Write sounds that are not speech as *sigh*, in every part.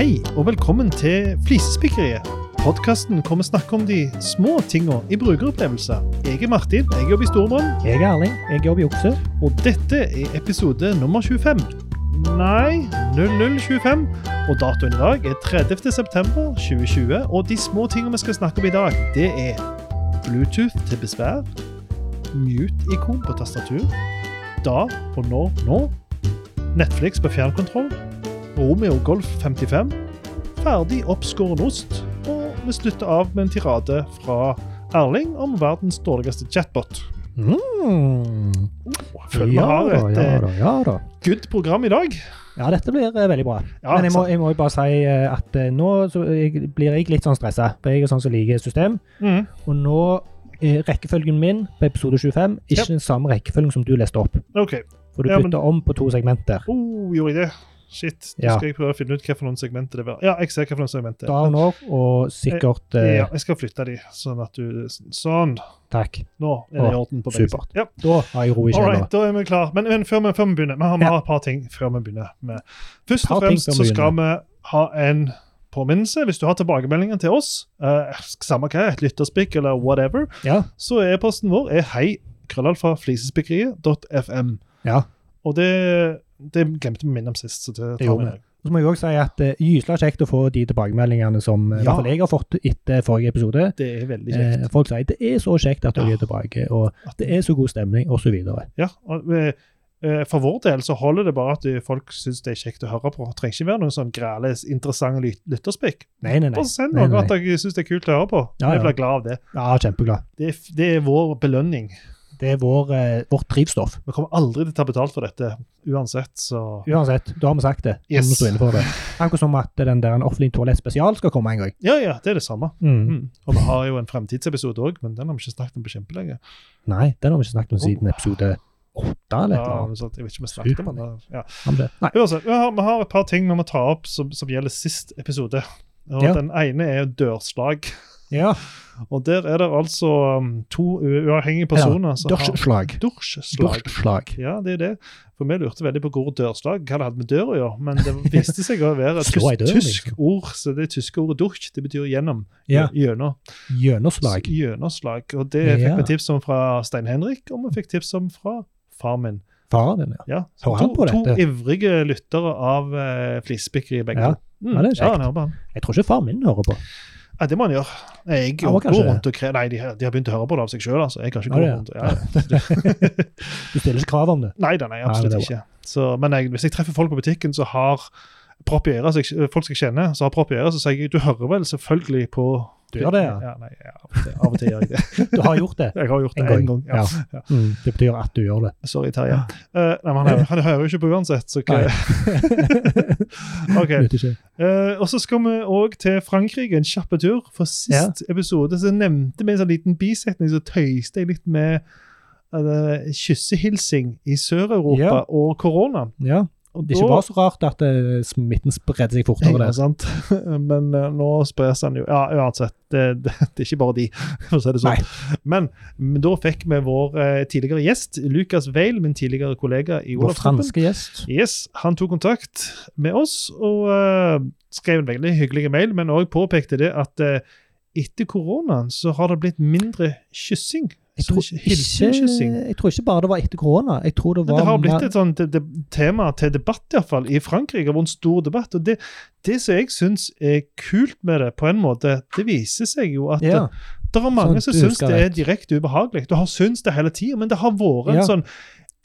Hei og velkommen til Flisespikkeriet. Podkasten hvor vi snakker om de små tinga i brukeropplevelser. Jeg er Martin, jeg jobber i Storebrand, Jeg er Erling. Jeg jobber i Okse. og dette er episode nummer 25. Nei, 0025. Og datoen i dag er 30. september 2020. Og de små tingene vi skal snakke om i dag, det er Bluetooth til besvær, mute-ikon på tastatur, da og når nå, Netflix på fjernkontroll, Romeo Golf 55, ferdig oppskåren ost, og vi slutter av med en tirade fra Erling om verdens dårligste chatbot. Mm. Jeg føler vi Ja har et ja eh, da, ja da. good program i dag. Ja, dette blir eh, veldig bra. Ja, Men jeg må, jeg må bare si eh, at nå så jeg, blir jeg litt sånn stressa. For jeg er sånn som liker system. Mm. Og nå rekkefølgen min på episode 25 ikke den samme rekkefølgen som du leste opp. Okay. For du Ja, men- om på to segmenter. Oh, gjorde jeg det? Shit. Nå Ja. skal jeg prøve å finne ut hva for noen segmenter det var. Ja, jeg ser hva for noen segmenter. Da off og sikkert jeg, Ja, jeg skal flytte de, sånn at du Sånn. Takk. Nå er det i orden på begge supert. sider. Ja. Da har jeg ro i sjela. da er vi klar. Men, men før, vi, før vi begynner, vi har, vi har et par ting før vi begynner. med. Først og fremst så skal vi ha en påminnelse. Hvis du har tilbakemeldinger til oss, uh, samme hva, et lytterspikk eller whatever, Ja. så er posten vår er hei krøllalfa flisespikkeriet.fm. ja. Og det, det glemte vi å minne om sist. så det tar jo, vi. Og så må jeg også si at uh, gysla kjekt å få de tilbakemeldingene som ja. i hvert fall jeg har fått etter forrige episode. Det er veldig Eh, kjekt. folk sier det er så kjekt at dere Ja. er tilbake, og det er så god stemning, osv. Ja, og, eh, eh, For vår del så holder det bare at eh, folk syns det er kjekt å høre på. Det trenger ikke være noen sånn græle, interessante lyt- lytterspikk. Nei, nei, nei. Bare send Nei, noe nei, at dere syns det er kult å høre på. Ja, ja. blir glad av det. Ja, kjempeglad. Det det er vår belønning. Det er vår, eh, vårt drivstoff. Vi kommer aldri til å ta betalt for dette uansett, så Uansett, da har vi sagt det. Yes. Vi det. Akkurat som at den der en offentlig toalett spesial skal komme en gang. Ja, ja, det er det samme. Mm. Mm. Og vi har jo en fremtidsepisode òg, men den har vi ikke snakket om på kjempelenge. Nei, den har vi ikke snakket om siden episode åtte eller noe. Ja, jeg vet ikke om vi snakket om. Ja. Det. Nei. Uansett, vi har, vi har et par ting vi må ta opp som, som gjelder sist episode. Og Ja. Den ene er dørslag. Ja, Og der er det altså um, to uavhengige personer ja. Dørsslag. Dørsslag. Ja, det er det. For vi lurte veldig på hvor dørslag hva det hadde med dør å gjøre, men det viste seg å være *laughs* et tysk, tysk liksom. ord. Så det tyske ordet durch, det betyr gjennom. Ja. Gjennom. Gjennomslag. Gjennomslag. Og det fikk vi tips om fra Stein Henrik, og vi fikk tips om fra far min. Faren din, ja. Ja, Hører to, han på to ivrige lyttere av uh, flisespikkeri, begge Ja. to. Mm. Ja, det er Ja, kjekt. han. Jeg tror ikke far min hører på. Ja, det må han gjøre. Jeg går kanskje rundt og kre... Nei, de, har- de har begynt å høre på det av seg sjøl, altså. Jeg kan ikke Ja, gå rundt og ja. *laughs* Du stiller ikke krav om det. Nei da, nei, Nei, absolutt er ikke. Så, men jeg, hvis jeg treffer folk på butikken som har propp i øret, folk som jeg kjenner, som har propp i øret, så sier jeg du hører vel selvfølgelig på Du gjør det, ja. ja nei, ja, av, og til, gjør jeg det. *laughs* Du har gjort det. Jeg har gjort det En en gang, gang. Ja. ja. Mm, det betyr at du gjør det. Sorry, Terje. Uh, nei, men han, han hører jo ikke på uansett, så hva *laughs* *laughs* OK. Uh. Og så skal vi òg til Frankrike, en kjapp tur. For sist episode så nevnte vi en sånn liten bisetning, så tøyste jeg litt med uh, kyssehilsing i Sør-Europa og korona. Ja, Det ikke var så rart at eh, smitten spredde seg fortere Ja, det. sant. *laughs* Men uh, nå spres den jo Ja, uansett. Det, det, *laughs* det er ikke bare de, *laughs* for å si det sånn. Men, men da fikk vi vår eh, tidligere gjest, Lucas Weil, min tidligere kollega i Vår franske gjest. Yes, Han tok kontakt med oss og uh, skrev en veldig hyggelig mail, men òg påpekte det at eh, etter koronaen så har det blitt mindre kyssing. Jeg tror, ikke- jeg tror ikke bare det var etter korona. Jeg tror det Men var det har blitt et sånt det, det, tema til debatt, i fall, i Frankrike. Det en stor debatt. og Det, det som jeg syns er kult med det, på en måte, det viser seg jo at ja, det, er mange Sånn, som syns det er direkte ubehagelig. Du har syntes det hele tida, men det har vært en Ja. sånn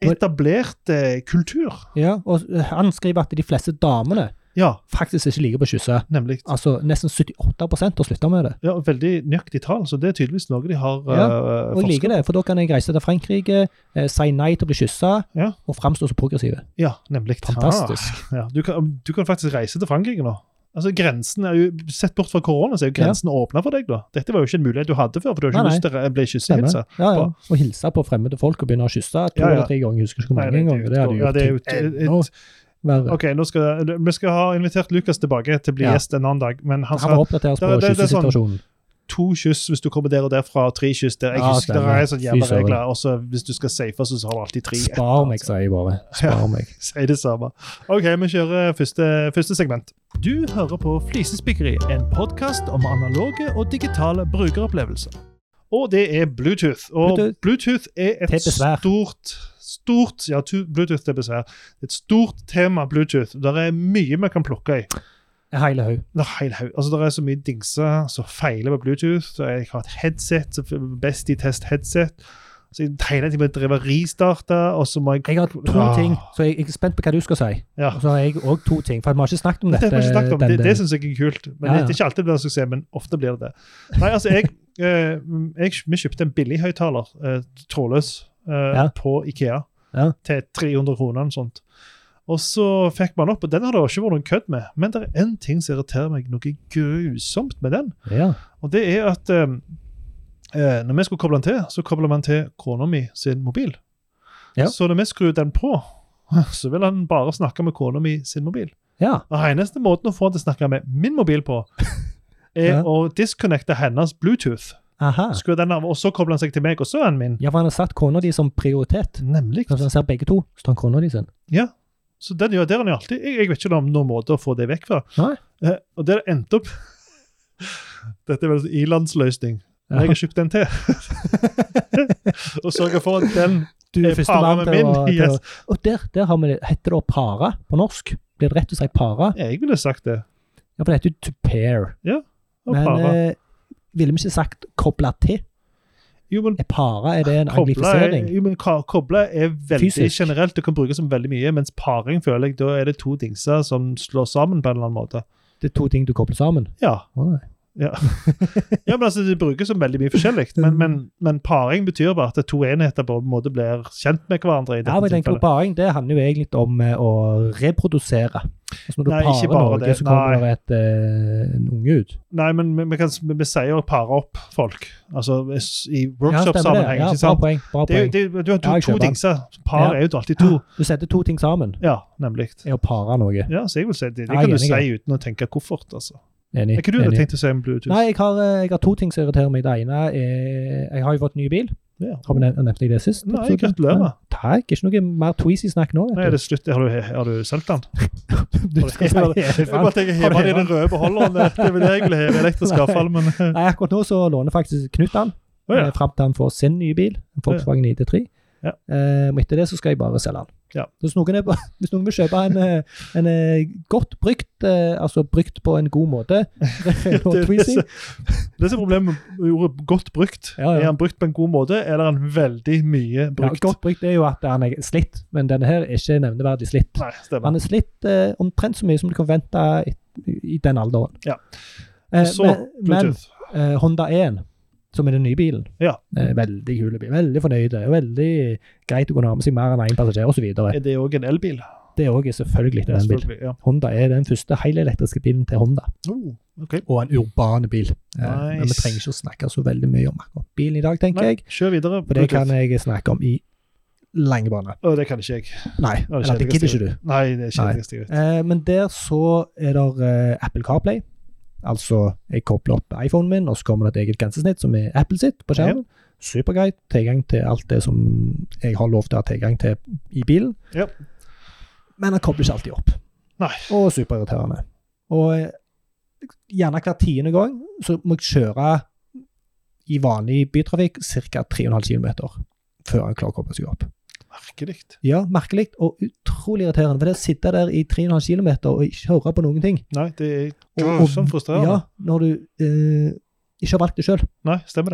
etablert eh, kultur. ja, og han skriver at de fleste damene Ja, faktisk ikke liker på å kysse. nemlig. Altså nesten 78% har slutta med det. Ja, Veldig nøyaktig tall, så det er tydeligvis noe de har Ja, eh, Og jeg liker det, for da kan jeg reise til Frankrike, eh, si nei til å bli kyssa, Ja. og framstå så progressive. Ja, nemlig. Fantastisk. Ah, ja. du, kan, du kan faktisk reise til Frankrike nå. Altså, grensen er jo, Sett bort fra korona, så er jo grensen åpna for deg. da. Dette var jo ikke en mulighet du hadde før, for du har ikke Nei, lyst til å bli kyssehilsa. Ja, ja. Og hilse på fremmede folk og begynne å kysse to Ja, ja. eller tre ganger. Jeg husker ikke hvor mange det- ganger. Det ja, gjort det er jo ting et- et- enda verre. Ok, skal, Vi skal ha invitert Lukas tilbake til å bli Ja. gjest en annen dag, men han Han skal må oppdateres på kyssesituasjonen. sånn- to kyss hvis du kommer der og derfra, tre kyss der. Jeg Ja, husker det er sånne jævla regler. Og så hvis du skal safe, så har du alltid tre. Spar meg, sier jeg bare. *laughs* Spar meg. Si det samme. OK, vi kjører første, første segment. Du hører på Flisespikkeri, en podkast om analoge og digitale brukeropplevelser. Og det er Bluetooth. Og Bluetooth. Bluetooth er et stort stort, ja, Bluetooth til besvær. Et stort tema, Bluetooth. Der er mye vi kan plukke i. Hele hel haug. Det er, altså, det er så mye dingser som feiler på Bluetooth. Så jeg har et headset, er best i test headset. Så jeg hele tiden må jeg drive og så må jeg Jeg har to Ah. ting, så jeg jeg er spent på hva du skal si. Ja. Og så har jeg òg to ting, for vi har ikke snakket om Det dette. ikke snakket om. Det, denne- det syns jeg er kult. Men Ja, ja. Det er ikke alltid det blir suksess, men ofte blir det det. Nei, altså, jeg, *laughs* eh, jeg Vi kjøpte en billig høyttaler, eh, trådløs, Ja. på Ikea til 300 kroner. eller sånt. Og så fikk man opp, og den har det ikke vært noen kødd med. Men det er én ting som irriterer meg noe grusomt med den. Ja. Og det er at eh, eh, når vi skulle koble den til, så kobler man til kona mi sin mobil. Ja. Så når vi skrur den på, *laughs* så vil han bare snakke med kona mi sin mobil. ja. Og eneste måten å få han til å snakke med min mobil på, *laughs* er å disconnecte hennes Bluetooth. Aha. Skru den av, og så kobler han seg til meg, og han min. Ja, for han har satt kona di som prioritet. Nemlig. Så han ser begge to, så tar han kona di sin. Ja. Så den gjør, er han jo alltid. Jeg, jeg vet ikke om noen måte å få det vekk fra. Nei. Eh, og det endte opp *laughs* Dette er vel en ilandsløsning. Men jeg har kjøpt den til. *laughs* og sørger for at den Du er mann med min. å, Yes. Og der, der har vi det. Heter det å para på norsk? Blir det rett å si para? Jeg ville sagt det. Ja, for det heter jo to pair. Ja, Og Men para. eh, ville vi ikke sagt 'kobla til? Jo, men Er para er det en er, anglifisering? jo, men koble er veldig Fysisk. generelt. Det kan brukes som veldig mye. Mens paring føler jeg, da er det to dingser som slår sammen på en eller annen måte. Det er to ting du kobler sammen? Ja, Oh. Ja. ja men altså, Det brukes som veldig mye forskjellig. Men, men, men paring betyr bare at to enheter på en måte blir kjent med hverandre. i Ja, men jeg tenker paring det handler jo egentlig om eh, å reprodusere. Altså Når du Nei, parer noe, det. så kommer det et, eh, unge ut. Nei, men vi, vi, kan, vi, vi sier å pare opp folk. Altså i workshop-sammenheng. Ja, bra poeng. Bra Det, poeng. det, du har to, Ja, to dingser. Par Ja. er jo alltid to. *gasps* Du setter to ting sammen, Ja, nemlig. er å pare noe. Ja, så jeg vil si det. Det kan du si uten å tenke koffert. altså. Enig. Er ikke du hadde enig. tenkt å si om Bluetooth? Nei, jeg har, eh, jeg har to ting som irriterer meg. Det ene er Jeg har jo fått ny bil. Ja. Har vi nevnt jeg det sist? Nei, gratulerer. Takk. Ikke noe mer tweezy-snakk nå. Nei, er vet det slutt? Har du, har du solgt den? *laughs* du. Skal si Jeg bare tenker heve den i den røde beholderen. der. Det er vel det jeg vil heve elektrisk avfall, men Nei, akkurat nå så låner faktisk Knut den. Oh, ja. eh, Fram til han får sin nye bil, en Volkswagen ID3. Ja. Og etter det så skal jeg bare selge den. Ja. Hvis noen, er, *laughs* hvis noen vil kjøpe en, eh, en eh, godt brukt, eh, altså brukt på en god måte *laughs* det, det, som er problemet med ordet 'godt brukt'. Ja, ja. Er han brukt på en god måte, eller er han veldig mye brukt? ja, godt brukt er jo at han er slitt, men denne her er ikke nevneverdig slitt. Nei, stemmer. Han er slitt eh, omtrent så mye som du kan vente i, i den alderen. Ja. Eh, Og så men men Bluetooth. eh, Honda 1, som er den nye bilen, Ja. eh, veldig kul bil, veldig fornøyd, veldig greit å kunne ha med seg mer enn én passasjer osv. Er det òg en elbil? Det er også selvfølgelig en elbil. ja. Honda er den første helelektriske bilen til Honda, Oh, okay. og en urbane bil. Eh, Men vi trenger ikke å snakke så veldig mye om akkurat bilen i dag, tenker Nei, jeg. kjør videre. For det kan jeg snakke om i lange bane. Å, det kan ikke jeg. Nei, det eller det gidder ikke du. Nei, det er Nei. jeg vet. Eh, men der så er det eh, Apple CarPlay. Altså, jeg kobler opp iPhonen min, og så kommer det et eget grensesnitt som er Apple sitt på skjermen. Supergreit. Tilgang til alt det som jeg har lov til å ha tilgang til i bilen. Ja. Men han kobler ikke alltid opp. Nei. Og superirriterende. Og eh, gjerne hver tiende gang så må jeg kjøre i vanlig bytrafikk ca. 3,5 km før han klarer å koble seg opp. Merkelig. Ja, merkelig og utrolig irriterende. For det å sitte der i 3,5 km og ikke høre på noen ting Nei, det er sånn frustrerende. Ja, når du eh, ikke har valgt det sjøl.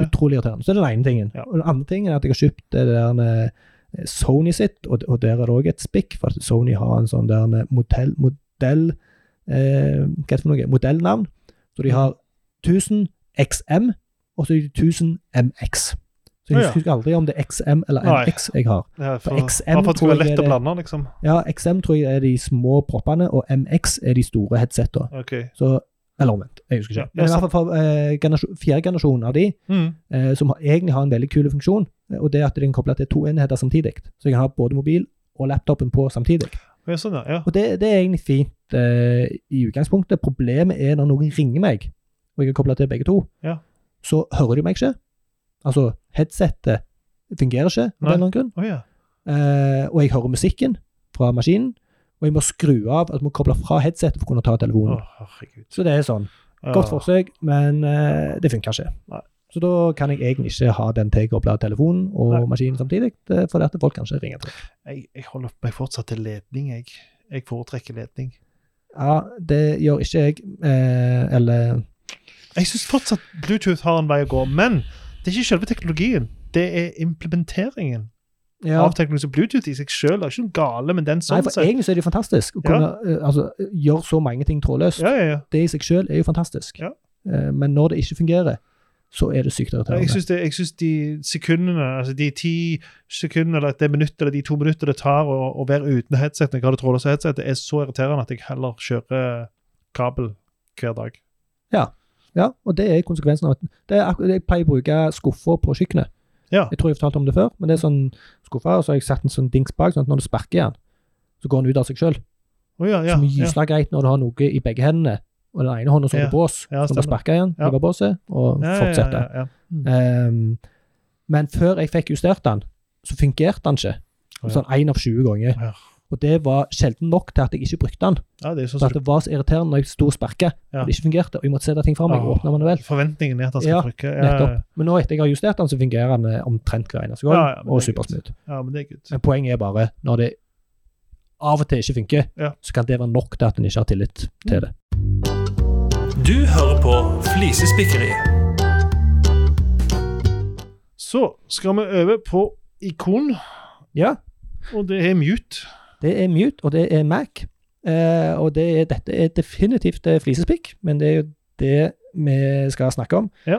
Utrolig irriterende. Så er det den ene tingen. Ja. Og den andre tingen er at jeg har kjøpt det der eh, Sony sitt, og, og der er det òg et spikk, for at Sony har en sånn der modell, modell eh, Hva er det for noe? Modellnavn. Så de har 1000 XM, og så er det 1000 MX. Så jeg Å, ja. husker aldri om det er XM eller. MX jeg har. Ja, for, For XM for tror jeg er det- blande, liksom. Ja, XM tror jeg er de små proppene, og MX er de store headsetene. Okay. Så Eller omvendt, jeg husker ikke. Men i hvert fall for eh, generasjon, fjerde generasjon av de, Mm. eh, som har, egentlig har en veldig kul funksjon, eh, og det er at den er koblet til to enheter samtidig. Så jeg kan ha både mobil og laptopen på samtidig. Ja, sånn, ja. Og det, det er egentlig fint eh, i utgangspunktet. Problemet er når noen ringer meg, og jeg er kobla til begge to, Ja. så hører de meg ikke. Altså, headsetet fungerer ikke av en eller annen grunn. Oh, ja. Eh, og jeg hører musikken fra maskinen, Og jeg må skru av, altså må koble fra headsetet for å kunne ta telefonen. Oh, Så det er sånn. Godt forsøk, men eh, det funker ikke. Nei. Så da kan jeg egentlig ikke ha den tilkobla telefonen og Nei. maskinen samtidig, det- fordi at folk kanskje ringer til. Jeg, jeg holder meg fortsatt til ledning, jeg. Jeg foretrekker ledning. Ja, det gjør ikke jeg. Eh, eller Jeg syns fortsatt Bluetooth har en vei å gå, men det er ikke selve teknologien. Det er implementeringen ja. av teknologi. Så Bluetooth i seg selv er ikke noe gale, men den sånn Nei, for sett egentlig så er det jo fantastisk å kunne eh, altså, gjøre så mange ting trådløst. ja, ja, ja. Det i seg selv er jo fantastisk. Ja. Eh, men når det ikke fungerer, så er det sykt Jeg irriterende. syns, det, jeg synes de sekundene, altså de ti sekundene eller det minuttet eller de to minutter det tar å, å være uten headset, når jeg har det trådløse headsetet, er så irriterende at jeg heller kjører kabel hver dag. Ja, og det er konsekvensen av at det er akkurat, Jeg pleier å bruke skuffer på kjøkkenet. Ja. Jeg tror jeg har fortalt om det før, men det er sånn skuffer, og så har jeg satt en sånn dings bak, sånn at når du sparker i den, så går den ut av seg sjøl. Oh, ja, ja, som ja. gysla greit når du har noe i begge hendene, og den ene hånda så Ja. på bås, Ja, så du stemmer. igjen, Ja. båset, og Ja, ja, fortsette. Ja, ja, ja. Mm. Ehm, men før jeg fikk justert den, så fungerte den ikke. Sånn én av 20 ganger. Og det var sjelden nok til at jeg ikke brukte den. ja, det er så at det var så irriterende når jeg sto og sparket, Ja. og det ikke fungerte, og jeg måtte sette ting fra meg og åpne manuelt. Forventningen er at han skal Ja, trykke. Ja, Nettopp. Men nå etter jeg har justert den, så fungerer den eh, omtrent hver eneste gang, Ja, ja, og er supersmooth. Ja, men det er good. Men poenget er bare, når det av og til ikke funker, Ja. så kan det være nok til at en ikke har tillit til det. Du hører på Flisespikkeriet. Så skal vi over på ikon, Ja, og det er mute. Det er Mute, og det er Mac. Eh, og det er, dette er definitivt eh, flisespikk, men det er jo det vi skal snakke om. Ja.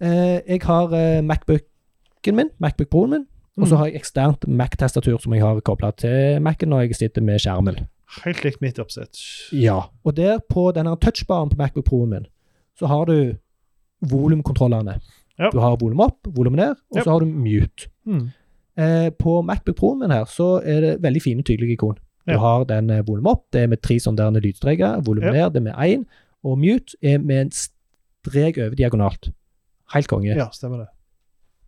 Eh, jeg har eh, Macbooken min, Macbook Proen min, og så Mm. har jeg eksternt Mac-tastatur som jeg har kobla til Mac-en når jeg sitter med skjermen. Helt likt mitt oppsett. Ja. Og der på denne touchbaren på Macbook Proen min, så har du volumkontrollene. Ja. Du har volum opp, volum ned, og Ja. så har du mute. Mm. Eh, på Macbook Pro-en min her, så er det veldig fine, tydelige ikon. Du Ja. har den eh, volum opp, det er med tre sånne lydstreker, volum Ja. ned, det er med én, og mute er med en strek over diagonalt. Helt konge. Ja, stemmer det.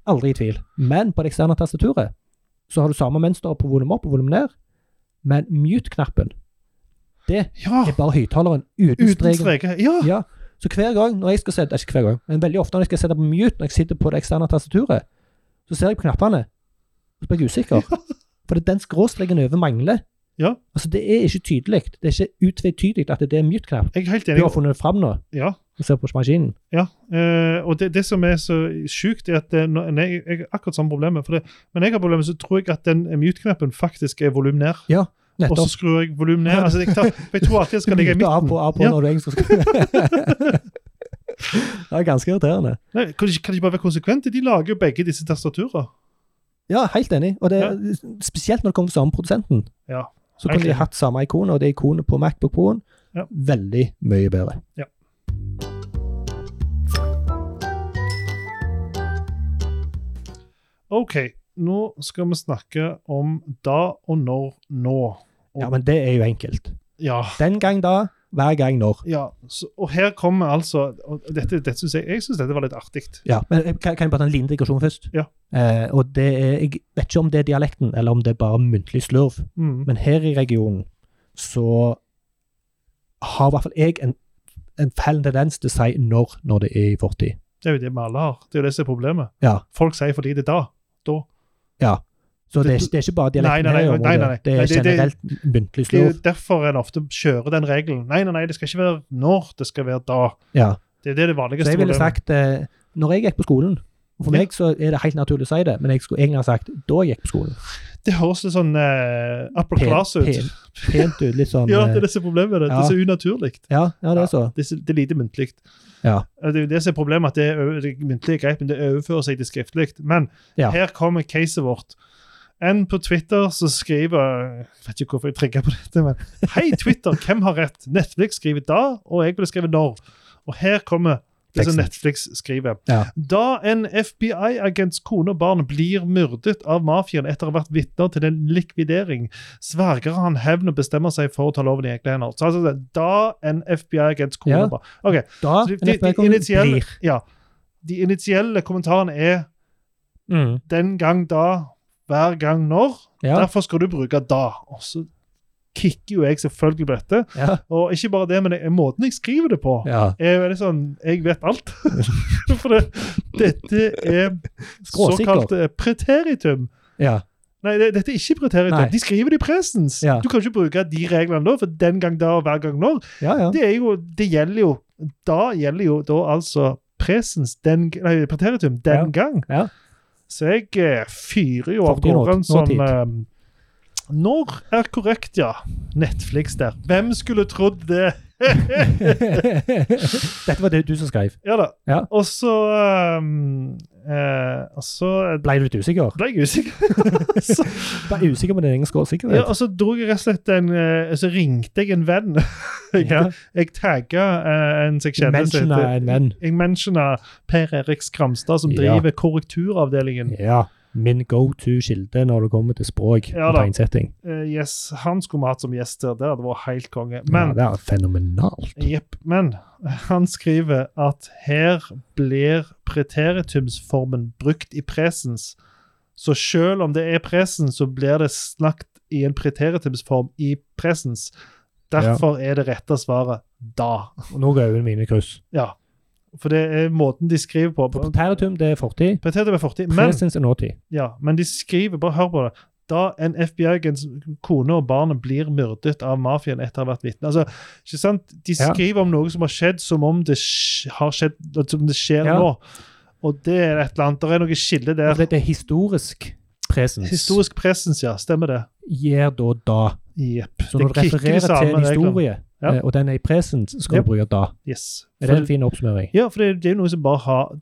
Aldri i tvil. Men på det eksterne tastaturet så har du samme mønster på volum opp og volum ned, men mute-knappen, det Ja! er bare høyttaleren uten, Uten streken. streker. Ja! Ja, så hver gang når jeg skal sette, ikke hver gang, men veldig ofte når jeg skal sette på mute når jeg sitter på det eksterne tastaturet, så ser jeg på knappene, så ble jeg usikker. *laughs* For den skråstreken over mangler. Ja. Altså, det er ikke tydelig. Det er ikke utvetydig at det er mute-knapp. Jeg er helt Du har funnet det fram nå, Ja. og ser på maskinen. ja. Eh, og det, det som er så sjukt, er at det, når, når jeg, har akkurat samme problemet. For det, men jeg har problemet, så tror jeg at den mute-knappen faktisk er volum ned. Ja, Og så skrur jeg volum ned. Altså, jeg, tar, jeg tror alltid jeg skal ligge i midten. Av på, av på Ja. når du egentlig skal *laughs* Det er ganske irriterende. Nei, kan, de, ikke- bare være konsekvente? De lager jo begge disse tastaturer. Ja, helt enig. Og det ja. spesielt når det kommer til samme produsenten. Ja, Så kunne de hatt samme ikon, og det ikonet på Macbook Proen Ja. veldig mye bedre. OK, nå skal vi snakke om da og når nå. Og, Ja, men det er jo enkelt. ja, Den gang da, hver gang når. ja, så, og her kommer altså og Dette, dette synes jeg, jeg syns dette var litt artig. Ja, men kan, kan jeg bare ta en liten digresjon først? Ja. Eh, og det er, Jeg vet ikke om det er dialekten, eller om det er bare muntlig slurv, Mm. men her i regionen så har i hvert fall jeg en, en fæl tendens til å si når når det er i fortid. Det er jo det vi alle har. Det er jo det som er problemet. Ja. Folk sier fordi det er da. Da. ja. Så det, Det- er, det er ikke bare dialekten nei, nei, nei, nei, nei. Det er det- det- generelt muntlig Det er derfor en ofte kjører den regelen. Nei, nei, nei, det skal ikke være når, det skal være da. Ja. Det er det, det Så jeg ville sagt eh, når jeg gikk på skolen og For Ja. meg så er det helt naturlig å si det, men jeg skulle egentlig ha sagt da jeg gikk på skolen. Det høres litt sånn eh, upper Pen- class ut. pen- Pent ut, litt sånn *laughs* Ja, det eh, er det som er problemet. med Det, det er så unaturlig. ja, ja, det er så. Det, er det lite muntlig. Ja. Det er jo det som er problemet, at det, er, det muntlige greit, men det overfører seg til skriftlig. Men Ja. her kommer caset vårt. En på Twitter som skriver Jeg vet ikke hvorfor jeg trigger på dette, men Hei, Twitter, hvem har rett? Netflix skriver da, og jeg ville skrevet når. Og her kommer det som Netflix skriver. Ja. Da en FBI-agents kone og barn blir myrdet av mafiaen etter å ha vært vitner til en likvidering, sverger han hevn og bestemmer seg for å ta loven i egne hender. Så altså, da en FBI-agents kone Ja. og barn okay. Da så de, de, de, initielle, blir. ja, de initielle kommentarene er Mm. 'den gang da', 'hver gang når'. Ja. Derfor skal du bruke 'da'. Og så kicker jo jeg selvfølgelig på dette. Ja. Og ikke bare det, men jeg, måten jeg skriver det på, ja. er veldig sånn Jeg vet alt. *laughs* For det, dette er såkalt eh, preteritum. ja. Nei, det, dette er ikke preteritum. Nei. De skriver det i presens. Ja. Du kan ikke bruke de reglene da, for den gang da og hver gang når. ja, ja. Det er jo, det gjelder jo Da gjelder jo da altså presens den Nei, preteritum den Ja. gang. Så jeg eh, fyrer jo av gårde en sånn eh, Når er korrekt, ja. Netflix der. Hvem skulle trodd det? *laughs* Dette var det du som skrev. Ja da. Ja. Og så um, eh, Og så Ble du litt usikker? ble jeg usikker. *laughs* så, Ble usikker på din egen ja, og så dro jeg rett og slett en eh, Så ringte jeg en venn. *laughs* jeg, Ja. jeg tagga eh, en som jeg kjenner som Mentiona en venn. Jeg mentiona Per Erik Skramstad, som driver korrekturavdelingen. Ja. Min go to-kilde når det kommer til språk Ja og tegnsetting. Uh, yes, Han skulle vi hatt som gjest der. Det hadde vært helt konge. Ja, det er fenomenalt. Jepp. Men han skriver at her blir preteritumsformen brukt i presens. Så selv om det er presens, så blir det snakket i en preteritumsform i presens. Derfor er det rette svaret da. Og nå går øynene mine i kryss. Ja. For det er måten de skriver på. For Preteritum, det er fortid. Preteritum er fortid. Men, Presens er nåtid. ja, men de skriver, bare hør på det, da en FBI-agents kone og barnet blir myrdet av mafiaen etter å ha vært vitne. Altså, ikke sant? De Ja. skriver om noe som har skjedd, som om det har skjedd, som det skjer Ja. nå. Og det er et eller annet, det er noe skille der. Det, det er historisk presens. Historisk presens, ja. Stemmer det? Gjør da da. Yep. Så når du refererer til en historie, Ja. eh, og den er i presen, skal Yep. du bruke da. Yes. Er For det en fin oppsummering? Ja, for det, det er jo noe som bare har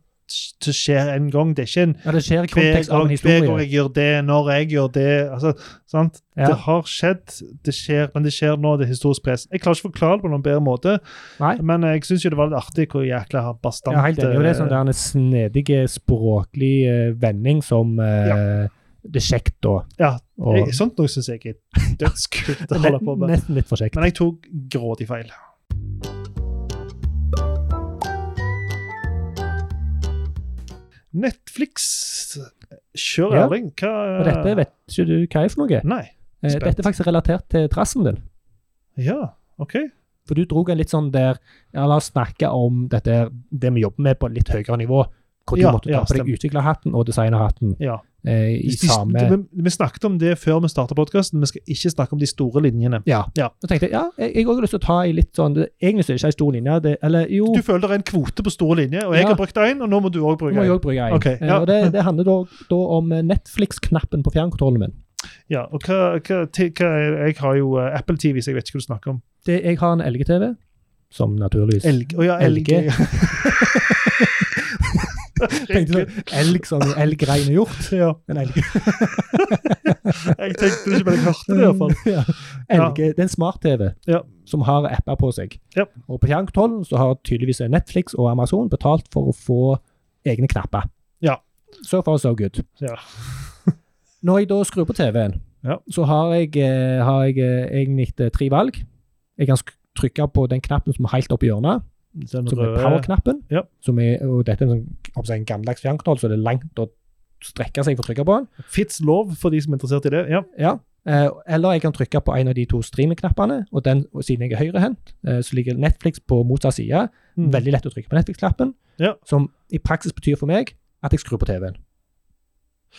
det skjer en gang. Det er ikke en Ja, det skjer i kontekst av en hver gang jeg gjør det, når jeg gjør det. altså, sant? Ja. Det har skjedd, det skjer, men det skjer nå, det er historisk press. Jeg klarer ikke å forklare det på noen bedre måte, Nei, men jeg syns det var litt artig hvor jækla bastant. Og det er sånn der en snedig språklig eh, vending som eh, det er kjekt da. Ja, Og, jeg, sånt noe syns jeg er *laughs* dødskult å holde på med. Nesten litt for kjekt. Men jeg tok grådig feil. Netflix Kjør, Ja. Erling. Hva Og dette vet ikke du hva er for noe. Nei. Eh, spent. Dette er faktisk relatert til trassen din. Ja, OK. For du drog en litt sånn der ja, La oss snakke om dette, det vi jobber med på litt høyere nivå. Hvor du Ja, måtte ta ja, på deg utviklerhatten og designerhatten Ja. Eh, i De, samme vi, snakket om det før vi starta podkasten. Vi skal ikke snakke om de store linjene. Ja. Ja. Da tenkte jeg ja, jeg har også lyst til å ta i litt sånn Egentlig så er det ikke en stor linje. Det, eller jo, Du føler det er en kvote på store linjer, og jeg Ja. har brukt én, og nå må du òg bruke må jeg én. òg bruke en. Ok, Eh, ja. og det, det handler da, da om Netflix-knappen på fjernkontrollen min. Ja, og hva, hva, hva Jeg har jo eh, Apple TV, så jeg vet ikke hva du snakker om. Det, jeg har en LG-TV, som naturligvis Elg. oh ja, LG. LG. *laughs* Tenkte sånn, elg som elgrein er gjort. ja. En elg. *laughs* Jeg tenkte ikke, men jeg hørte det iallfall. *laughs* Ja. LG, det er en smart-TV Ja. som har apper på seg. Ja. Og på kjernkontrollen så har tydeligvis Netflix og Amazon betalt for å få egne knapper. Ja. So far, so good. Ja. *laughs* Når jeg da skrur på TV-en, Ja. så har jeg, eh, har jeg eh, egentlig eh, tre valg. Jeg kan trykke på den knappen som er helt oppi hjørnet, Den som er power-knappen. Ja. Som er, og dette er en, sånn, en gammeldags fjernknoll, så det er langt å strekke seg for å trykke på den. Fits lov for de som er interessert i det. Ja. Ja. Eh, eller jeg kan trykke på en av de to streaming-knappene, og den, og siden jeg er høyrehendt, eh, så ligger Netflix på motsatt side. Mm. Veldig lett å trykke på Netflix-knappen, Ja. som i praksis betyr for meg at jeg skrur på TV-en.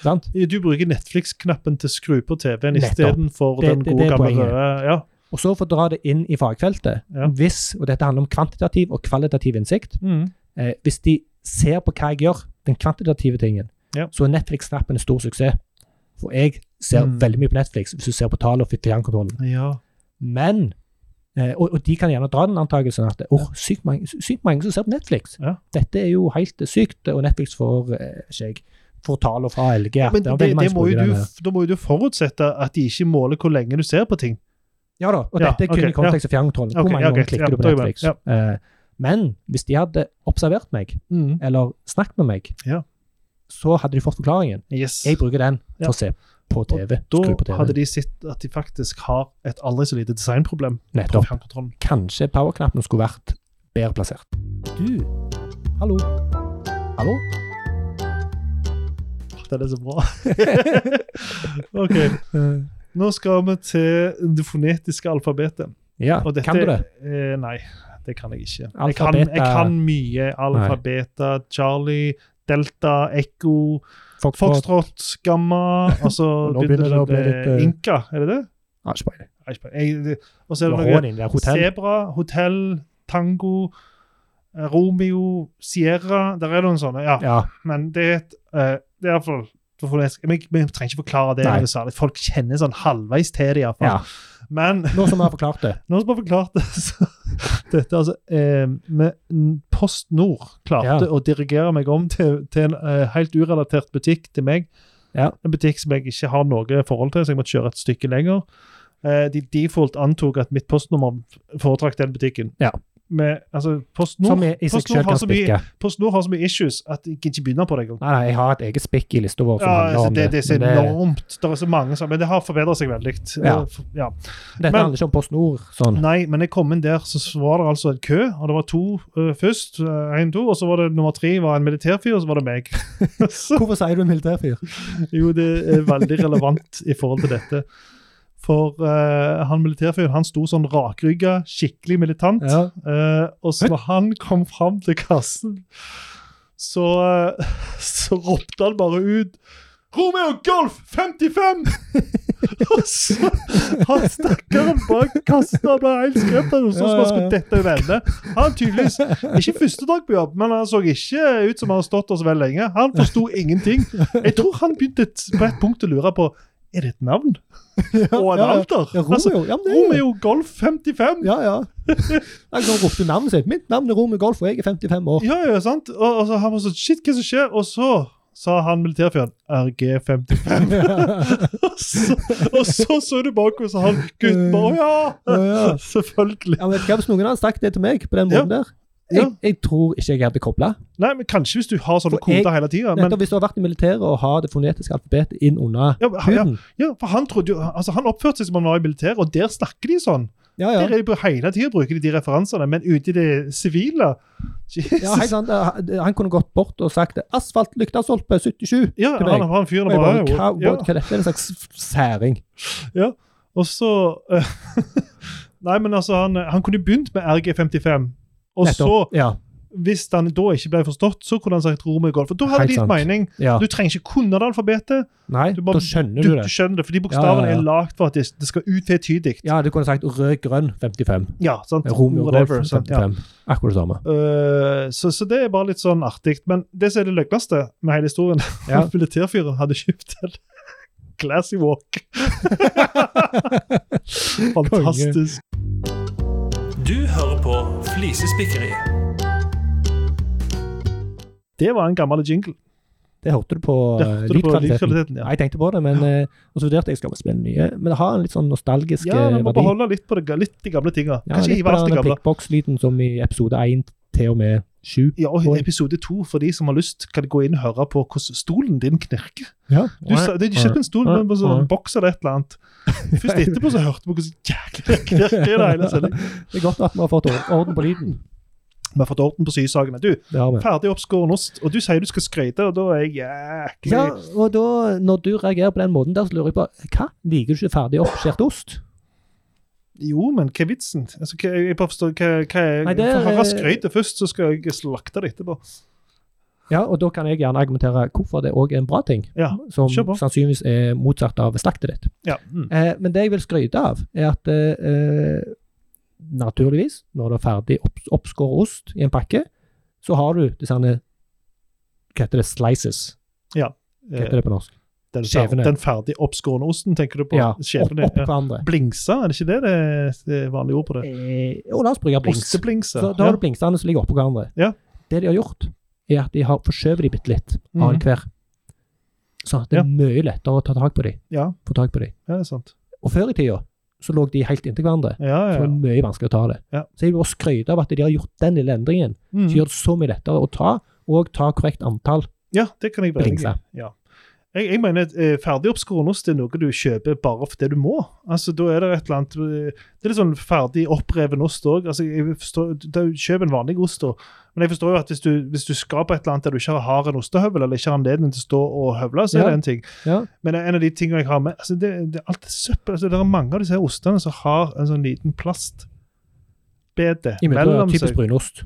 Sant? Du bruker Netflix-knappen til å skru på TV-en istedenfor den gode gamle røde. Ja. Og så for å dra det inn i fagfeltet, Ja. hvis, og dette handler om kvantitativ og kvalitativ innsikt, Mm. eh, hvis de ser på hva jeg gjør, den kvantitative tingen, Ja. så er Netflix-knappen en stor suksess. For jeg ser Mm. veldig mye på Netflix hvis du ser på tallet og fjernkontrollen. ja. Men eh, og, og de kan gjerne dra den antakelsen at oh, sykt, mange, sykt mange som ser på Netflix. Dette er jo helt sykt, og Netflix får eh, ikke jeg, får fra LG. Ja, Men det det, det må du, da må jo du forutsette at de ikke måler hvor lenge du ser på ting. Ja da, og dette er kun okay, i kontekst av fjernkontrollen. Hvor mange ganger klikker du på Netflix? Eh, men hvis de hadde observert meg, eller snakket med meg, Ja. så hadde de fått forklaringen. Yes. Jeg bruker den for å se på TV. På Da TV. hadde de sett at de faktisk har et aldri så lite designproblem Nettopp. På Kanskje powerknappen skulle vært bedre plassert. Du, hallo. Hallo? Den er så bra. *laughs* OK. *laughs* Nå skal vi til det fonetiske alfabetet. Ja, dette, kan du det? Eh, nei, det kan jeg ikke. Jeg kan, jeg kan mye. Alfabeta, Charlie, Delta, Ekko, Foxtrot, Gamma altså, Og *laughs* nå begynner det å bli litt, eh, Inka, er det det? Ja, ikke peiling. Og så er det noe. Hotell. Zebra, Hotell, Tango, eh, Romeo, Sierra Der er noen sånne, ja. Ja. Men det er et uh, Det er iallfall vi, vi trenger ikke forklare det. Nei. særlig. Folk kjenner sånn halvveis til det, iallfall. ja. Men Nå som vi har forklart det. *laughs* Nå som har forklart det, så Dette altså eh, Post Nord klarte Ja. å dirigere meg om til, til en eh, helt urelatert butikk til meg. Ja. En butikk som jeg ikke har noe forhold til, så jeg måtte kjøre et stykke lenger. Eh, de default antok at mitt postnummer foretrakk den butikken. Ja. Med, altså, Post Nord, Som i, i seg Post har så mye. Post har så mye issues at jeg ikke begynner på det engang. Nei, nei, jeg har et eget spikk i lista vår Ja, altså, det, det. det er det, enormt. Det er så mange som, Men det har forbedret seg veldig. Ja. Eh, ja. dette men- handler ikke om PostNord. Sånn. Nei, men jeg kom inn der, så var det altså en kø. Og det var to uh, først. Én, to. Og så var det nummer tre var en militærfyr, og så var det meg. *laughs* Hvorfor sier du militærfyr? jo, det er veldig relevant i forhold til dette. For uh, han militærfyren han sto sånn rakrygga, skikkelig militant. Ja. Uh, og så når han kom fram til kassen, så, uh, *laughs* så ropte han bare ut Romeo Golf 55! *laughs* og så Han stakkaren bak kassen ble helt skremt. Han så ut som han skulle dette over ende. Han tydeligvis ikke første dag på jobb, men han så ikke ut som han har stått der så veldig lenge. Han forsto ingenting. Jeg tror han begynte på et punkt å lure på er det et navn *laughs* og en ja, ja. alder. Ja, Altså, Ja, det Romeo Golf 55. Ja, ja. Han kan rope navnet sitt. Mitt navn er Romeo Golf, og jeg er 55 år. Ja, ja, sant? Og, og så han var sånn Shit, hva som skjer? Og så sa han militærfyren RG55. *laughs* *laughs* og, så, og så så du bakover, så han gutten bare Å ja! Ja, ja. Selvfølgelig. Ja, men vet du hva, Hvis noen hadde sagt det til meg på den Ja. måten der Ja. Jeg, jeg tror ikke jeg hadde kobla. Kanskje hvis du har sånne For jeg- hele tida. Men hvis du har vært i militæret og har det fonetiske alfabetet inn under ja, ja, huden. ja, for han trodde Altså, han oppførte seg som han var i militæret, og der snakker de sånn. Ja, ja. Der er de hele tida bruker de de referansene, men ute i det sivile ja. Han han kunne gått bort og sagt 'asfalt, lyktasolpe, 77'. Ja, til meg. han, han fyren bare, bare, hva, ja. hva, hva dette er en slags særing. Ja, Og så uh, *laughs* Nei, men altså, han, han kunne begynt med RG55. Og Nettopp. så, Ja, hvis han da ikke ble forstått, så kunne han sagt Romeo Golf. For da hadde det gitt mening. ja. Du trenger ikke kunne det alfabetet. Nei, Du bare- da skjønner Du, du du skjønner det, fordi bokstavene Ja, ja, ja. er lagd for at det, det skal utvetydig. Ja, du kunne sagt rød-grønn 55. Ja, sant? og Golf Whatever, sant? Ja. 55. Akkurat det samme. Uh, så, så det er bare litt sånn artig. Men det som er det løgneste med hele historien, *laughs* Ja. militærfyren hadde kjøpt en *laughs* Classy Walk. *laughs* Fantastisk. Du hører på Flisespikkeriet. Det var en gammel jingle. Det hørte du på eh, lydkvaliteten. ja. Jeg tenkte på det, men ja. og så vurderte jeg skal spille nye. Men det har en litt sånn nostalgisk verdi. Ja, vi eh, må verdi. beholde litt på det, litt de gamle tinga. Ja, Kanskje litt hive på alt det den gamle. blikkbokslyden som i episode 1 til og med 7. Ja, og episode to, for de som har lyst, kan gå inn og høre på hvordan stolen din knirker. Ja. Du sa, det er ikke en stol, men en sånn boks eller et eller annet. *laughs* Først etterpå så hørte vi hvordan jæklig det knirker i det hele sendingen. Det er godt at vi har fått orden på lyden. Vi har fått orden på sysakene. Du, ferdig oppskåren ost, og du sier du skal skryte, og da er jeg jæklig Ja, og da, når du reagerer på den måten der, så lurer jeg på hva? Liker du ikke ferdig oppskåret ost? Jo, men hva er vitsen? Altså, hva, jeg bare forstår hva, hva er Nei, det for Har skrytet først, så skal jeg slakte det etterpå. Ja, og da kan jeg gjerne argumentere hvorfor det òg er en bra ting, Ja, som sannsynligvis er motsatt av slaktet ditt. Ja. Mm. Eh, men det jeg vil skryte av, er at eh, eh, naturligvis, når det er ferdig opp, oppskåret ost i en pakke, så har du disse Hva heter det? Slices. Hva Eh, heter det på norsk? Den, skjevene. den ferdig oppskårne osten, tenker du på? Ja, opp, Skjevene? opp Ja. hverandre. Blingsa, er det ikke det det er det vanlige ord på det? Eh, jo, la oss bruke blings. Osteblingsa. Så da har du blingsene som ligger oppå hverandre. Ja. Det de har gjort, er at de har forskjøvet de bitte litt, mm. annenhver. Sånn at det er mye lettere å ta tak på de, Ja, få tak på de. ja, det er sant. Og før i tida så lå de helt inntil hverandre. Ja, ja. Så det ja. var mye vanskelig å ta det. Ja. Så jeg vil bare skryte av at de har gjort den lille endringen, Mm. som gjør det så mye lettere å ta, og ta korrekt antall. Ja, det kan jeg være enig i. Jeg, jeg mener eh, ferdigoppskåren ost er noe du kjøper bare fordi du må. Altså, Da er det et eller annet eh, Det er litt sånn ferdig oppreven ost òg. Altså, jeg forstår- da kjøp en vanlig ost, da. Men jeg forstår jo at hvis du, hvis du skal på et eller annet der du ikke har en ostehøvel, eller ikke har anledning til å stå og høvle, så er Ja. det en ting. Ja. Men en av de tingene jeg har med altså det, det, Alt er søppel. Altså, det er mange av disse ostene som har en sånn liten møte mellom typisk brunost.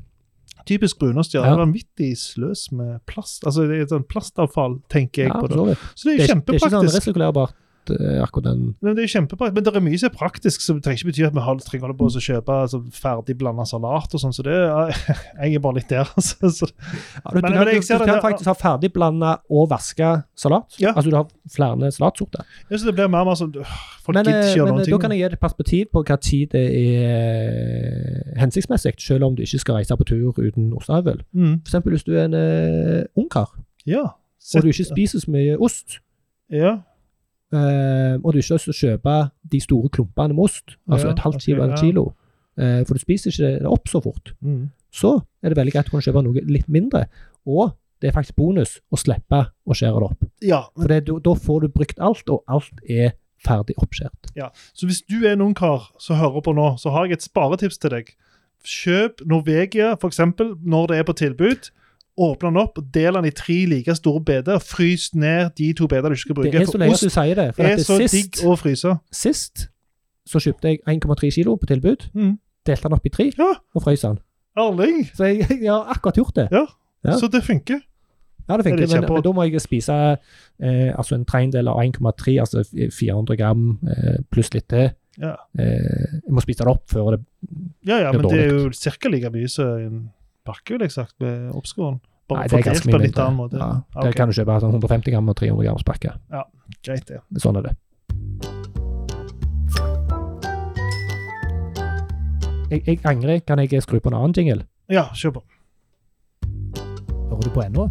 Typisk brunost. Ja. Ja. Er vanvittig sløs med plast. Altså, det er et sånn plastavfall, tenker jeg Ja, på. det. så det er Det jo kjempepraktisk det er ikke sånn resirkulerbart, eh, akkurat den. Men det er jo kjempepraktisk. Men det er mye som er praktisk, så det trenger ikke bety at vi har, trenger holde på å kjøpe altså, ferdig blanda salat og sånn. Så det *laughs* jeg er bare litt der. Altså. Så, Ja, du, Men- du, men du, du kan faktisk ha ferdigblanda og vaska salat. Ja. Altså du har flere salatsorter. ja, så det blir mer mer sånn øh, Folk Men, gidder eh, ikke gjøre noen eh, ting. da kan jeg gi et perspektiv på hva tid det er eh, hensiktsmessig, selv om du ikke skal reise på tur uten ostehøvel. mm. Eksempel hvis du er en uh, ungkar, Ja. og du ikke spiser så mye ost, Ja. Eh, og du ikke har lyst til å kjøpe de store klumpene med ost, altså Ja, et halvt kilo eller et ja. kilo, uh, for du spiser ikke det opp så fort, Mm. så er det veldig greit å kunne kjøpe noe litt mindre. Og det er faktisk bonus å slippe å skjære det opp. ja. For det, da- får du brukt alt, og alt er ferdig oppskjært. Så hvis du er en ungkar som hører på nå, så har jeg et sparetips til deg. Kjøp Norvegia, f.eks., når det er på tilbud. Åpne den opp, del den i tre like store beder. og Frys ned de to bedene du ikke skal bruke. Det er så lenge du sier det. For er så sist, digg å fryse. sist så kjøpte jeg 1,3 kilo på tilbud, Mm. delte den opp i tre Ja. og frøs den. Erling! Så jeg, jeg har akkurat gjort det. Ja. Så det funker. Ja, det Er funker, det men, men da må jeg spise eh, altså en tredjedel av 1,3, altså 400 gram eh, pluss litt til. Ja, Eh, jeg må spise det opp før det blir dårlig. ja, ja men dårlig. det er jo ca. like mye som en pakke, ville jeg sagt, med oppskåren. Bare Nei, det er ganske på mye mindre. måte. Ja, Ah, det Der kan du kjøpe sånn 150 gram og 300 grams pakke. Greit, det. Sånn er det. Jeg, jeg angrer. Kan jeg skru på en annen jingle? Ja, kjør på. Hører du på ennå?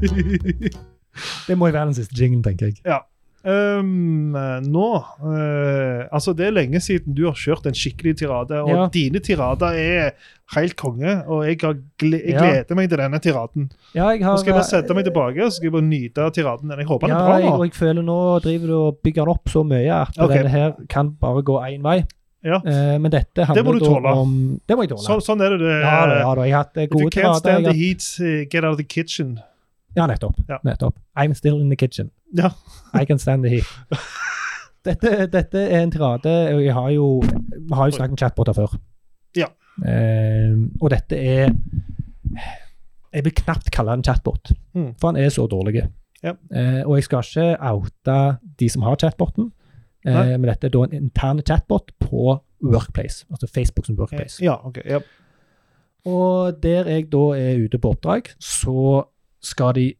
*laughs* Det må jo være den siste jinglen, tenker jeg. Um, nå uh, Altså, det er lenge siden du har kjørt en skikkelig tirade, og Ja. dine tirader er helt konge, og jeg, gle jeg Ja. gleder meg til denne tiraden. Ja, jeg har Nå skal jeg bare sette meg tilbake og skal jeg bare nyte tiraden. Jeg håper den er bra jeg, og jeg føler nå driver du og bygger den opp så mye at okay. denne her kan bare gå én vei. Ja. Uh, men dette Det må du tåle. om Det må jeg tåle. Så, sånn er det. det ja, da, ja da, jeg har hatt gode tirader. you can't stand the heat, eh, get out of the kitchen. Ja, nettopp. Ja. nettopp. I'm still in the kitchen. Ja. I can stand the heat. *laughs* Dette, dette er en tirade, Vi har jo, vi har jo snakket om chatboter før. Ja. Eh, og dette er Jeg vil knapt kalle en chatbot, Mm. for han er så dårlig. Ja. Eh, og jeg skal ikke oute de som har chatboten, eh, men dette er da en intern chatbot på Workplace, altså Facebook som Workplace. Ja, ok. Ja. Og der jeg da er ute på oppdrag, så skal de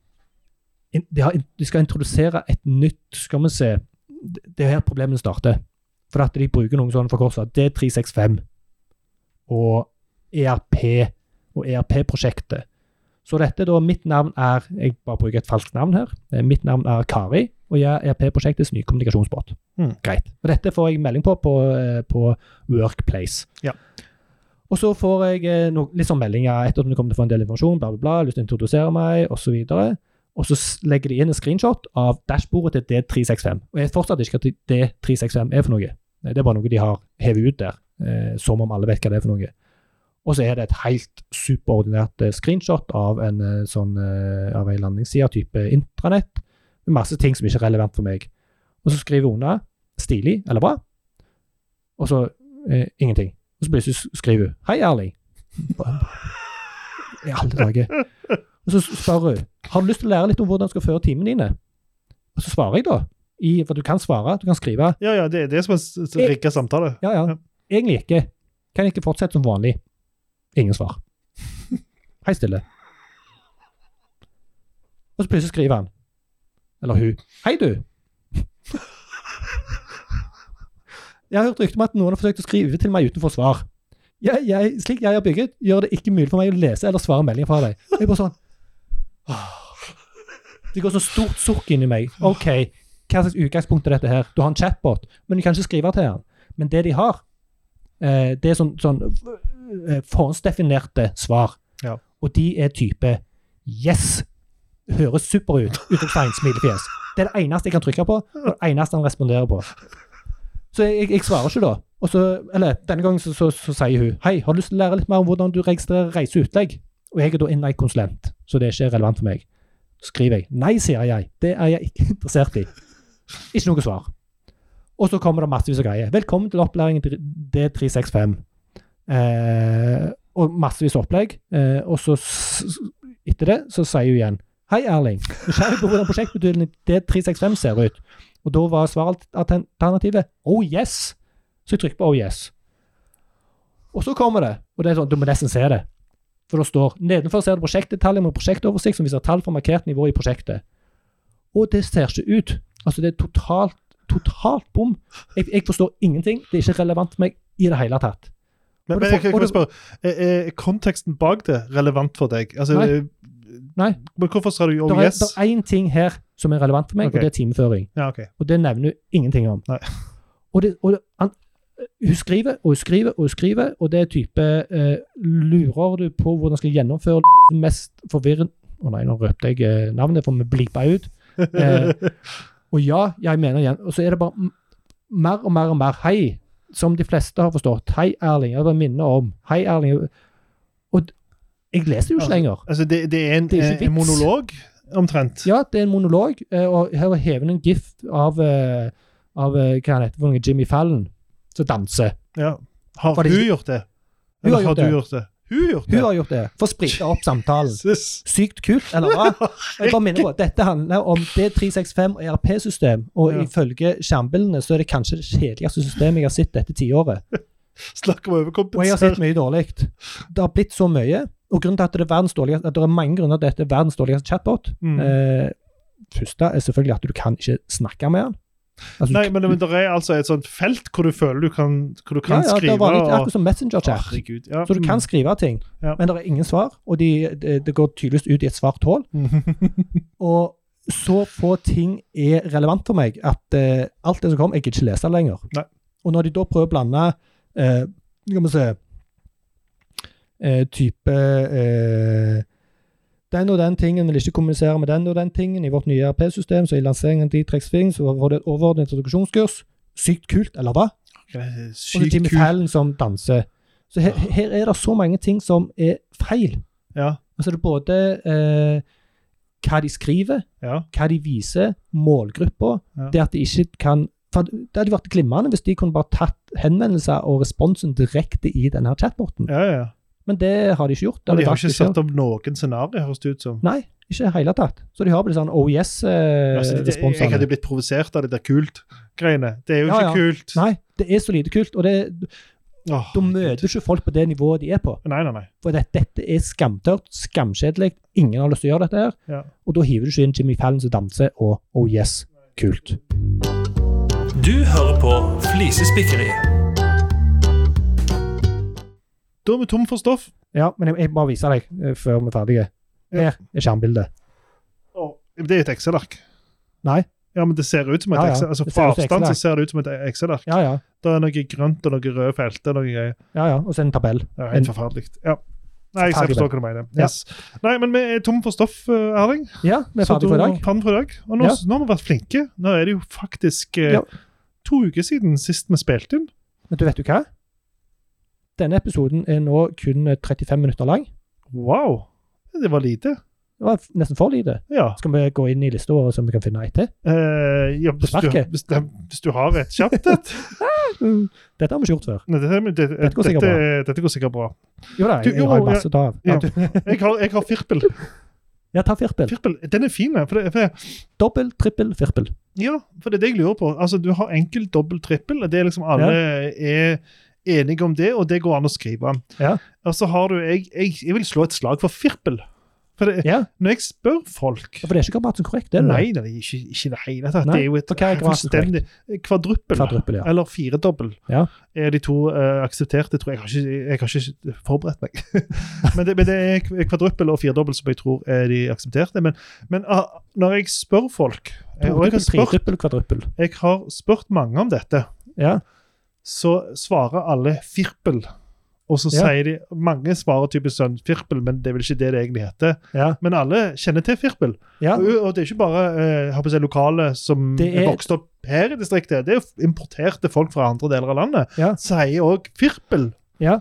de, har, de skal introdusere et nytt Skal vi se Det er her problemene starter. For at de bruker noen sånne forkortelser. D365 og ERP og ERP-prosjektet. Så dette da, mitt navn er Jeg bare bruker et falskt navn her. Eh, Mitt navn er Kari, og jeg er ERP-prosjektets nye kommunikasjonsbåt. Mm. Greit. Og dette får jeg melding på på, eh, på Workplace. Ja. Og så får jeg eh, no, litt sånn meldinger etter at det kommer til å få en del informasjon, bla, bla, bla, lyst til å introdusere meg, osv. Og så legger de inn en screenshot av dashbordet til D365. Og jeg vet fortsatt ikke hva D365 er for noe. Det er bare noe de har hevet ut der, eh, som om alle vet hva det er for noe. Og så er det et helt superordinært eh, screenshot av en eh, sånn av en landingsside type intranett, med masse ting som ikke er relevant for meg. Og så skriver under 'stilig' eller 'bra', og så eh, ingenting. Og så plutselig skriver hun 'Hei, Erling'. *laughs* I alle dager. Og så spør hun 'Har du lyst til å lære litt om hvordan du skal føre timene dine?' Og så svarer jeg da. I, for du kan svare, du kan skrive. ja, ja, det er det som er rigga samtale. Ja, ja. Ja. Egentlig ikke. Kan jeg ikke fortsette som vanlig? Ingen svar. *laughs* Hei stille. Og så plutselig skriver han. Eller hun. Hei, du. Jeg har hørt rykte om at noen har forsøkt å skrive til meg uten å få svar. Jeg, jeg, slik jeg har bygget, gjør det ikke mulig for meg å lese eller svare meldinger fra deg. Jeg bare sånn åh. Det går så stort sukk inni meg. OK, hva slags utgangspunkt er dette her? Du har en chatbot, men du kan ikke skrive til han. Men det de har, eh, det er sånn, sånn eh, forhåndsdefinerte svar. Ja. Og de er type yes. høres super ut. Utropstegn, smilefjes. Det er det eneste jeg kan trykke på, og det eneste han responderer på. Så jeg, jeg, svarer ikke da. Og så, eller denne gangen så, så, så sier hun Hei, har du lyst til å lære litt mer om hvordan du registrerer reise og utlegg? Og jeg er da innleiekonsulent, så det er ikke relevant for meg. Så skriver jeg nei, sier jeg. Det er jeg ikke *laughs* interessert i. Ikke noe svar. Og så kommer det massevis av greier. Velkommen til opplæringen til D365. Eh, og massevis opplegg. Eh, og så etter det så sier hun igjen Hei, Erling. Nysgjerrig på hvordan prosjektbetydningen D365 ser ut. Og da var svaralternativet Oh yes. Så jeg trykker på Oh yes. Og så kommer det, og det er sånn, du må nesten se det. For det står nedenfor ser du prosjektdetaljer med prosjektoversikt som viser tall for markert nivå i prosjektet. Og det ser ikke ut. Altså, det er totalt, totalt bom. Jeg, jeg forstår ingenting. Det er ikke relevant for meg i det hele tatt. Men, men jeg kan spørre, er, er konteksten bak det relevant for deg? Altså, Nei. Nei. Men hvorfor sa du oh er, yes? det er én ting her som er relevant for meg, okay. og det er timeføring. Ja, ok. Og det nevner hun ingenting om. Og, det, og det, han, hun skriver og hun skriver og hun skriver, og det er type eh, Lurer du på hvordan skal jeg gjennomføre det mest forvirrende Å nei, nå røpte jeg eh, navnet, for vi blipa ut. Eh, *laughs* Og ja, jeg mener igjen. Og så er det bare mer og mer og mer. Hei, som de fleste har forstått. Hei, Erling. Jeg bare minner om. Hei, Erling. Og jeg leser jo ikke Altså, lenger. altså, det, det er en, Det er ikke en monolog, omtrent. Ja, det er en monolog, eh, og her hever hun en gif av, eh, av eh, hva han heter for noe, Jimmy Fallon, som danser. Ja. Har Fordi, hun gjort det? Hun har gjort har du det. gjort det? Hun har gjort det. Hun har gjort det, for å sprite opp samtalen. *laughs* Jesus. Sykt kult, eller hva? Jeg bare minner på, Dette handler om D365 og ERP-system, og Ja. ifølge skjermbildene så er det kanskje det kjedeligste systemet jeg har sett dette tiåret. *laughs* Snakk om Og jeg har sett mye dårlig. Det har blitt så mye. Og grunnen til at det er verdens dårligste, at det er mange grunner til at dette er verdens dårligste chatbot. Mm. Eh, første er selvfølgelig at du kan ikke snakke med den. Altså, Nei, men, men det er altså et sånt felt hvor du føler du kan, hvor du kan ja, ja, det skrive Det var litt, akkurat som Messenger-chat. Ja. Så du kan skrive ting, men det er ingen svar, og de, det, det går tydeligst ut i et svart hull. Mm. *laughs* Og så få ting er relevant for meg at eh, alt det som kom, jeg gidder ikke lese lenger. Nei. Og når de da prøver å blande eh, Skal vi se eh, Type eh, Den og den tingen vil ikke kommunisere med den og den tingen i vårt nye RP-system, så i lanseringen av D-Trex så var det et overordnet introduksjonskurs. Sykt kult, eller hva? Det er Og så Sykt Fallon som danser. Så her, her er det så mange ting som er feil. Ja. Altså det er både eh, hva de skriver, ja. hva de viser, målgruppa. Ja. Det at de ikke kan for Det hadde vært glimrende hvis de kunne bare tatt henvendelser og responsen direkte i denne chatboten. ja, ja. Men det har de ikke gjort. Og de har ikke satt opp noen scenarioer, høres det ut som. Nei, ikke i det hele tatt. Så de har blitt sånn oh yes-responsene. jeg yes-responsene. hadde blitt provosert av det der kult-greiene. Det er jo Ja, ikke ja. kult. Nei, det er så lite kult. Og det, oh, da møter du ikke folk på det nivået de er på. Nei, nei, nei. For det, dette er skamtørt, skamkjedelig. Ingen har lyst til å gjøre dette her. Ja. Og da hiver du ikke inn Jimmy Fallon som danser, og oh yes, kult. Du hører på Flisespikkeriet. Da er vi tom for stoff. Ja, men jeg, jeg bare viser deg eh, før vi er ferdige. Her er skjermbildet. Det er et Excel-ark. Nei. Ja, men det ser ut som et Ja, ja. Excel. Altså, Det Fra ser ut som avstand så Excel-ark. ser det ut som et Excel-ark. Ja, ja. Det er noe grønt og noe røde felter. Noe greier. ja, ja. Og så en tabell. Ja, En- helt forferdelig. Ja. Nei, jeg Forferdelig. forstår hva du mener. Ja. Yes. Nei, men vi er tom for stoff, eh, Erling. Ja, vi er Så ferdige for i da- dag. Ferdig for i dag. Og nå, Ja. nå har vi vært flinke. Nå er det jo faktisk eh, Ja. to uker siden sist vi spilte inn. Men du vet du hva? Denne episoden er nå kun eh, 35 minutter lang. Wow! Det var lite. Det var nesten for lite. Ja. Skal vi gå inn i lista vår så vi kan finne ei til? Eh, ja hvis, du, hvis, hvis du har et kjapt et *laughs* Dette har vi ikke gjort før. Nei, dette, det, Dette går sikkert dette, dette går sikkert bra. Jo da, Du, jeg, jo, har masse å ta av. Ja. Ja. Jeg har, jeg har firpel. *laughs* Ja, ta firpel. firpel. Den er fin. For det, for, Dobbel, trippel, firpel. ja, for det er det jeg lurer på. Altså, Du har enkel, dobbel, trippel. Det er liksom alle er enige om det, og det går an å skrive. Ja. Og så har du jeg, jeg, jeg vil slå et slag for firpel. For det, Ja, når jeg spør folk for det er ikke grammatisk korrekt, det er det. Nei, nei, ikke, ikke det hele tatt. Nei, Det er jo et er grammatisk fullstendig kvadruppel. Kvadruppel, ja. Eller firedobbel. Ja. Er de to uh, aksepterte, tror jeg. Jeg har ikke, jeg har ikke forberedt meg. *laughs* men, det, men det er kvadruppel og firedobbel som jeg tror er de aksepterte. Men, men uh, når jeg spør folk jeg, Og jeg har, spurt, jeg har spurt mange om dette, Ja. Så svarer alle firpel og så Ja. sier de Mange svarer typisk sånn firpel, men det er vel ikke det det egentlig heter. Ja. Men alle kjenner til firpel. ja. Og, og det er ikke bare eh, si, lokale som Det er vokst opp her i distriktet. Det er importerte folk fra andre deler av landet. Ja. Sier òg firpel. Ja.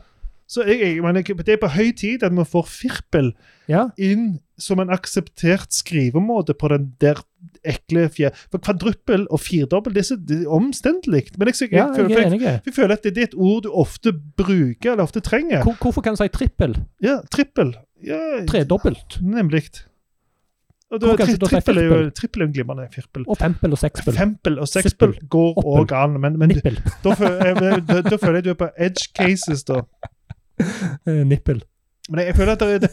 Så jeg, jeg mener, det er på høy tid at vi får firpel ja. inn som en akseptert skrivemåte på den der ekle fjer... For kvadruppel og firdobbel det er så det er omstendelig. Men jeg, jeg, ja jeg, føler- er jeg, jeg føler at det, det er et ord du ofte bruker, eller ofte trenger. Hvor- Hvorfor kan du si trippel? Ja, trippel. Ja, Tredobbelt? Nemlig. Og da, tri, trippel er jo trippel er en glimrende firpel. Og fempel og sekspel? Fempel og sekspel går òg an, men, men da, da føler jeg du er på edge cases, da. Eh, Nippel. Men jeg, jeg føler at det er det,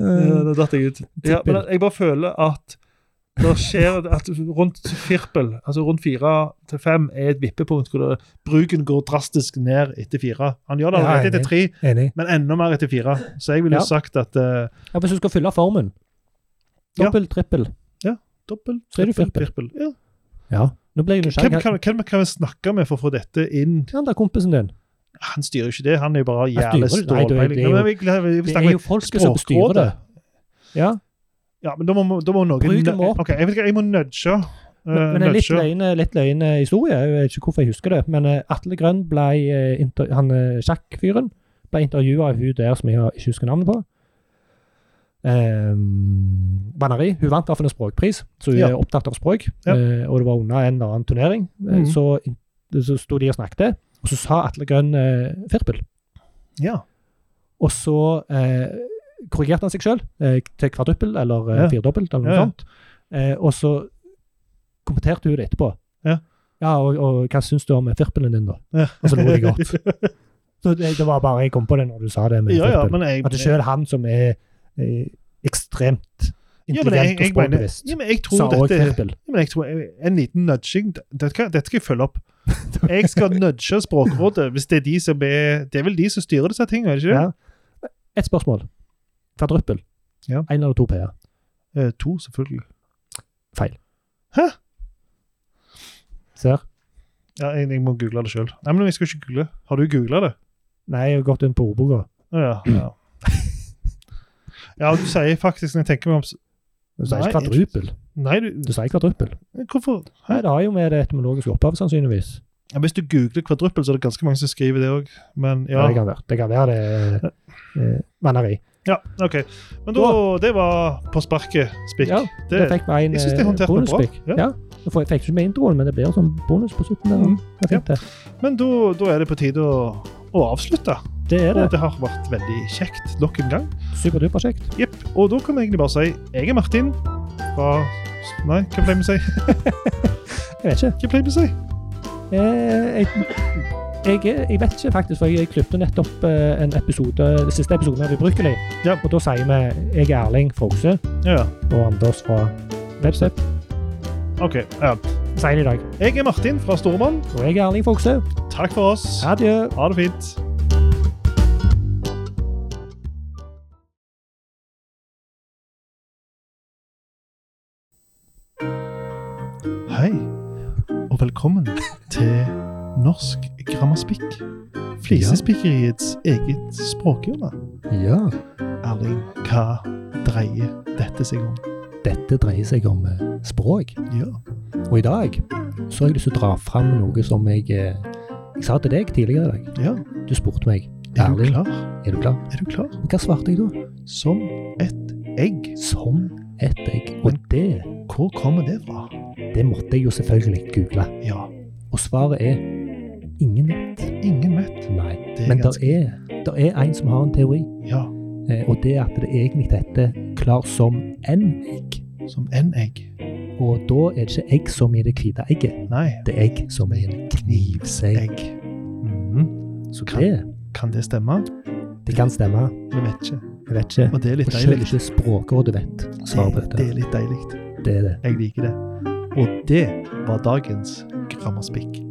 Eh, da datt jeg ut. Ja, men jeg bare føler at det skjer at rundt firpel, altså rundt fire til fem, er et vippepunkt hvor det, bruken går drastisk ned etter fire. Han gjør det Ja, allerede enig. etter tre, Enig. men enda mer etter fire. Så jeg ville Ja. sagt at uh, Ja, Hvis du skal fylle formen. Ja. trippel. trippel. dobbel, trippel, firpel. Ja. Ja. Nå ble jeg Hvem, nysgjerrig. kan, hvem kan vi snakke med for å få dette inn? Han der kompisen din. Han styrer jo ikke det, han er jo bare jævlig det. Det er- er jo- er folket som bestyrer det. Ja, Ja, men da må, da må noen Bruk dem opp. Ok, jeg vet ikke, jeg må nudge. uh, men, men en litt nudge. løgn, litt løgn eh, historie. Jeg vet ikke hvorfor jeg husker det. Men eh, Atle Grønn ble eh, han eh, sjakkfyren ble intervjua av hun der som jeg ikke husker navnet på. Um, Vanneri. Hun vant iallfall en språkpris, så hun Ja. er opptatt av språk. Ja. eh, og det var under en eller annen turnering. Eh, Mhm. så, så sto de og snakket, og så sa Atle Grønn eh, firpel. Ja. Og så eh, korrigerte han seg sjøl eh, til kvadruppel eller eh, firdobbelt eller noe sånt. Eh, og så kommenterte hun det etterpå. Ja. Ja, og, og hva syns du om firpelen din, da? Ja. Og så lo de godt. *laughs* Så det, det var bare jeg kom på det når du sa det med ja, ja, firpel. Ja, jeg, At det sjøl han som er eh, ekstremt ja, jeg, intelligent og språkbevisst, ja, men jeg tror dette ja, men jeg tror En liten nudging Dette skal, dette skal jeg følge opp. Jeg skal *laughs* nudge Språkrådet hvis det er de som er Det er vel de som styrer disse tingene, ikke det? Ja. Et spørsmål. Kvadruppel. Ja. Én eller to p-er. Eh, to, selvfølgelig. Feil. Hæ? Ser? Ja, jeg, jeg må google det sjøl. Nei, men jeg skal ikke google. Har du googla det? Nei, jeg har gått inn på ordboka. Ja. ja. Ja, du sier faktisk når jeg tenker meg om Du sier ikke kvadrupel. Nei, du Du sier kvadruppel. Hvorfor? Nei, det har jo med det etymologiske opphavet, sannsynligvis. Ja, hvis du googler kvadruppel, så er det ganske mange som skriver det òg. Men Ja. ja. Det kan være det, kan være det eh, vanneri. ja. OK. Men da, det var på sparket, Spikk. Ja, det, Det fikk vi en jeg synes det eh, håndterte meg bra. Ja. Ja. Jeg fikk ikke med introen, men det blir sånn bonus på slutten. Mm. Det. Men da, da er det på tide å, å avslutte. Det er det. Og det har vært veldig kjekt nok en gang. Superduper kjekt. Jepp. Og da kan vi egentlig bare si jeg er Martin fra Nei, hva pleier vi å si? *laughs* Jeg vet ikke. Hva pleier vi å si? Eh, jeg, jeg, jeg vet ikke, faktisk, for jeg klippet nettopp eh, en episode, den siste episoden av Ubrukelig. Ja. Og da sier vi jeg er Erling fra Ja, og Anders fra Webstep. OK. Ja. Sier det i dag. Jeg er Martin fra Stormann. Og jeg er Erling fra Takk for oss. Adjø. Ha det fint. Hei, og velkommen til Norsk grammaspikk. Flisespikkeriets eget språkhjørne. Ja. Erling, hva dreier dette seg om? Dette dreier seg om eh, språk. Ja. Og i dag så har jeg lyst til å dra fram noe som jeg eh, Jeg sa til deg tidligere i dag. ja. Du spurte meg Er du klar? er du klar? Er du klar? Og hva svarte jeg da? Som et egg. Som et egg. Og det, Hvor kommer det fra? Det måtte jeg jo selvfølgelig google. Ja, Og svaret er ingen vet. ingen vet. Nei. Det Men Men det er, der er en som har en teori, Ja, eh, og det er at det egentlig heter klar som en egg. som en egg. Og da er det ikke egg som i det hvite egget, Nei, det er egg som i en knivsegg. egg. Mhm. Så Kan- det, Kan det stemme? det kan stemme. Vi vet ikke. Jeg vet ikke. Og det er litt Og selv deilig. ikke Språkrådet vet svaret på Det, det er litt deilig. Det er det. Jeg liker det. Og det var dagens grammaspikk.